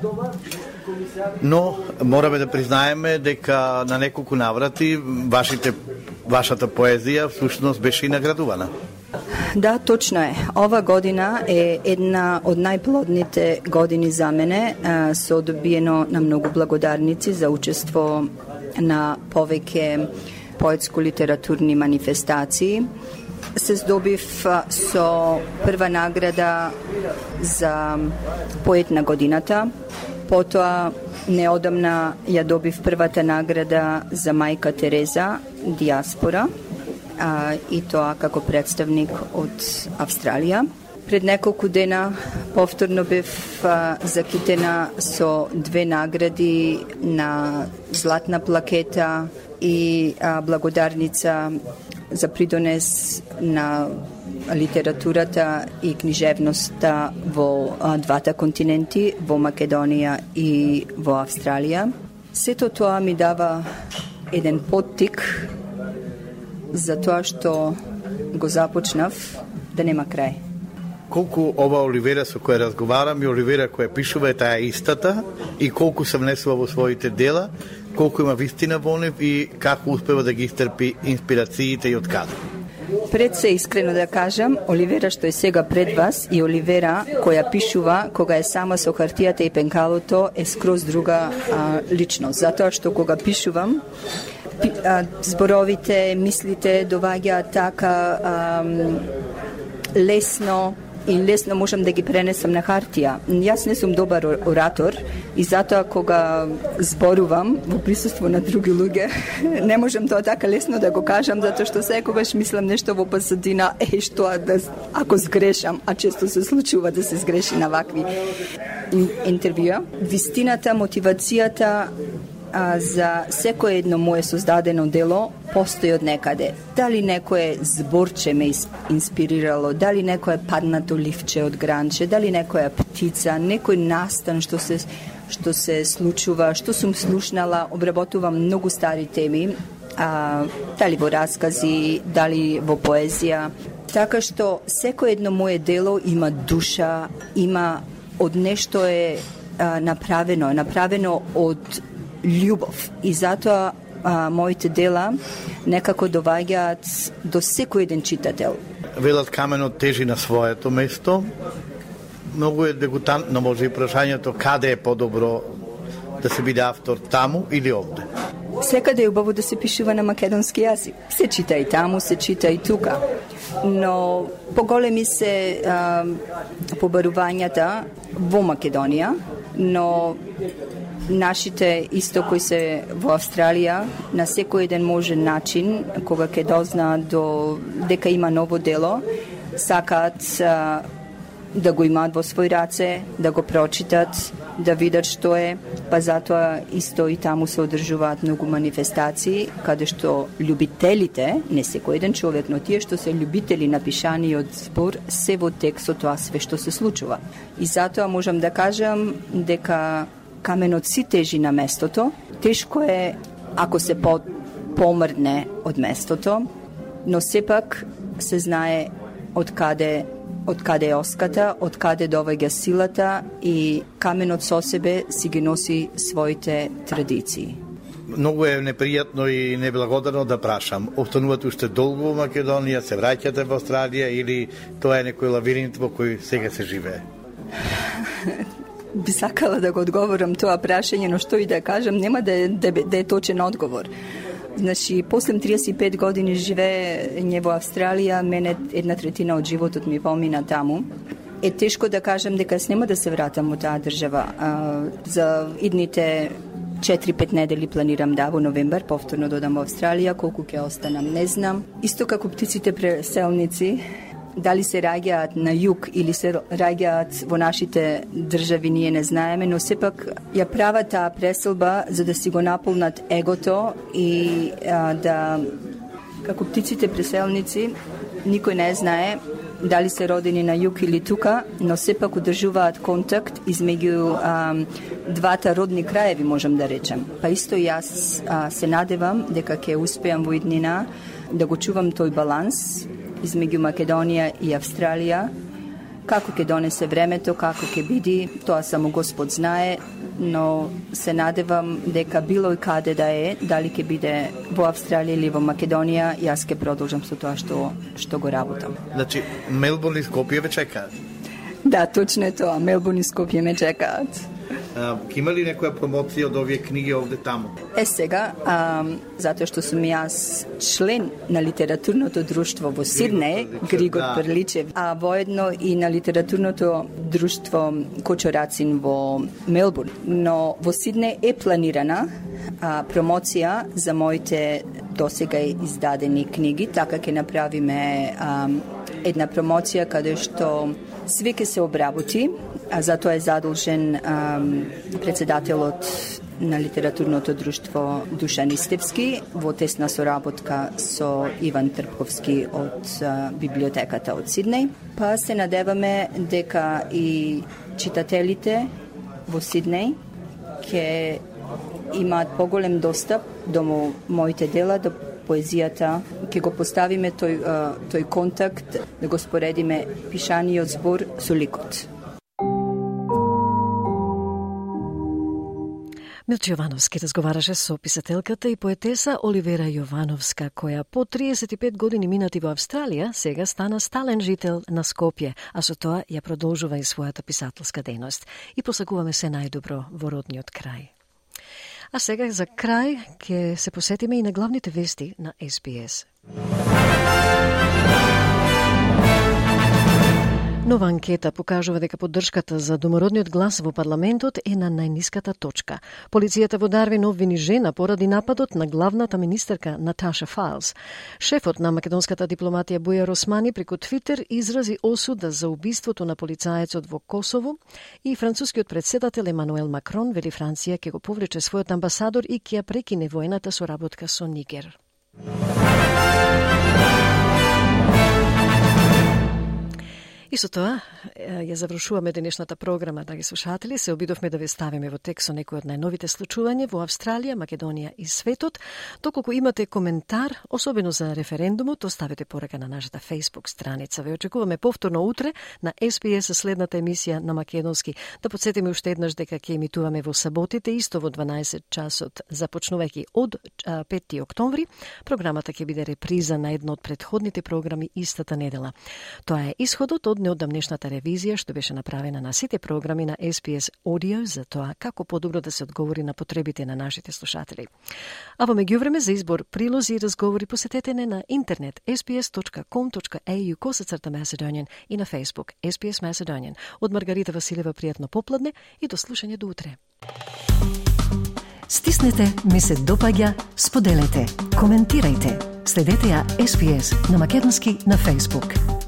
Но мораме да признаеме дека на неколку наврати вашите вашата поезија всушност беше и наградувана. Да, точно е. Ова година е една од најплодните години за мене, со добиено на многу благодарници за учество на повеќе поетско-литературни манифестации. Се здобив со прва награда за поет на годината, потоа неодамна ја добив првата награда за мајка Тереза, диаспора, а, и тоа како представник од Австралија. Пред неколку дена повторно бев а, закитена со две награди на Златна плакета и а, благодарница за придонес на литературата и книжевноста во а, двата континенти, во Македонија и во Австралија. Сето тоа ми дава еден поттик за тоа што го започнав да нема крај. Колку ова Оливера со која разговарам и Оливера која пишува е таа истата и колку се внесува во своите дела, колку има вистина во нив и како успева да ги истрпи инспирациите и откаде. Пред се искрено да кажам, Оливера што е сега пред вас и Оливера која пишува кога е сама со хартијата и пенкалото е скроз друга а, личност. Затоа што кога пишувам, зборовите, мислите доваѓаат така ам, лесно и лесно можам да ги пренесам на хартија. Јас не сум добар оратор и затоа кога зборувам во присуство на други луѓе, не можам тоа така лесно да го кажам затоа што секогаш мислам нешто во посадина, е што да ако сгрешам, а често се случува да се сгреши на вакви интервјуа. Вистината, мотивацијата а, за секое едно мое создадено дело постои од некаде. Дали некое зборче ме инспирирало, дали некое паднато ливче од гранче, дали некоја птица, некој настан што се што се случува, што сум слушнала, обработувам многу стари теми, а, дали во раскази, дали во поезија. Така што секој едно мое дело има душа, има од нешто е направено, направено од љубов и затоа а, моите дела некако доваѓаат до секој еден читател. Велат каменот тежи на своето место. Многу е дегутантно може и прашањето каде е подобро да се биде автор таму или овде. Секаде е убаво да се пишува на македонски јазик. Се чита и таму, се чита и тука. Но поголеми се а, побарувањата во Македонија, но нашите исто кои се во Австралија на секој еден можен начин кога ќе дознаат до дека има ново дело сакаат а, да го имаат во своји раце, да го прочитат да видат што е, па затоа исто и таму се одржуваат многу манифестации, каде што љубителите, не секој еден човек, но тие што се љубители на пишаниот збор, се во текстот тоа све што се случува. И затоа можам да кажам дека каменот си тежи на местото. Тешко е ако се по помрдне од местото, но сепак се знае од каде од каде е оската, од каде доваѓа силата и каменот со себе си ги носи своите традиции. Многу е непријатно и неблагодарно да прашам. Останувате уште долго во Македонија, се враќате во Австралија или тоа е некој лавиринт во кој сега се живее? би сакала да го одговорам тоа прашање, но што и да кажам, нема да е, да, да е точен одговор. Значи, после 35 години живеење во Австралија, мене една третина од животот ми помина таму. Е тешко да кажам дека јас нема да се вратам во таа држава. А, за идните 4-5 недели планирам да во новембар повторно додам во Австралија, колку ќе останам не знам. Исто како птиците преселници, дали се раѓаат на југ или се раѓаат во нашите држави, ние не знаеме, но сепак ја прават таа преселба за да си го наполнат егото и а, да како птиците преселници никој не знае дали се родени на југ или тука, но сепак одржуваат контакт измеѓу а, двата родни краеви, можам да речем. Па исто јас а, се надевам дека ќе успеам во иднина да го чувам тој баланс измеѓу Македонија и Австралија. Како ќе донесе времето, како ќе биде, тоа само Господ знае, но се надевам дека било и каде да е, дали ќе биде во Австралија или во Македонија, јас ќе продолжам со тоа што што го работам. Значи, Мелбурн и Скопје ве чекаат? Да, точно е тоа. Мелбурн и Скопје ме чекаат. Ке има ли некоја промоција од овие книги овде таму? Е сега, а, затоа што сум јас член на литературното друштво во Сиднеј, Григор да. А воедно и на литературното друштво Кочорацин во Мелбурн. Но во Сиднеј е планирана а, промоција за моите досега издадени книги, така ќе направиме а, една промоција каде што све ќе се обработи, а затоа е задолжен ам, председателот на литературното друштво Душан Истевски во тесна соработка со Иван Трпковски од а, библиотеката од Сиднеј. Па се надеваме дека и читателите во Сиднеј ќе имаат поголем достап до моите дела, до поезијата, ќе го поставиме тој, тој контакт, да го споредиме пишаниот збор со ликот. Милче Јовановски разговараше со писателката и поетеса Оливера Јовановска, која по 35 години минати во Австралија, сега стана стален жител на Скопје, а со тоа ја продолжува и својата писателска дејност. И посакуваме се најдобро во родниот крај. А сега за крај ќе се посетиме и на главните вести на SBS. Нова анкета покажува дека поддршката за домородниот глас во парламентот е на најниската точка. Полицијата во Дарвин обвини жена поради нападот на главната министерка Наташа Фалс. Шефот на македонската дипломатија Бујар Османи преку Твитер изрази осуда за убиството на полицаецот во Косово и францускиот председател Емануел Макрон вели Франција ќе го повлече својот амбасадор и ќе ја прекине воената соработка со Нигер. И со тоа ја завршуваме денешната програма, драги слушатели. Се обидовме да ве ставиме во текст со некои од најновите случувања во Австралија, Македонија и светот. Доколку имате коментар, особено за референдумот, оставете порака на нашата Facebook страница. Ве очекуваме повторно утре на SPS следната емисија на Македонски. Да подсетиме уште еднаш дека ќе емитуваме во саботите, исто во 12 часот, започнувајќи од 5 октомври. Програмата ќе биде реприза на едно од предходните програми истата недела. Тоа е исходот од од неодамнешната ревизија што беше направена на сите програми на SPS Audio за тоа како подобро да се одговори на потребите на нашите слушатели. А во меѓувреме за избор прилози и разговори посетете не на интернет sps.com.au косацрта Macedonian и на Facebook SPS Macedonian. Од Маргарита Василева пријатно попладне и до слушање до утре. Стиснете, ми се допаѓа, споделете, коментирајте. Следете ја SPS на Македонски на Facebook.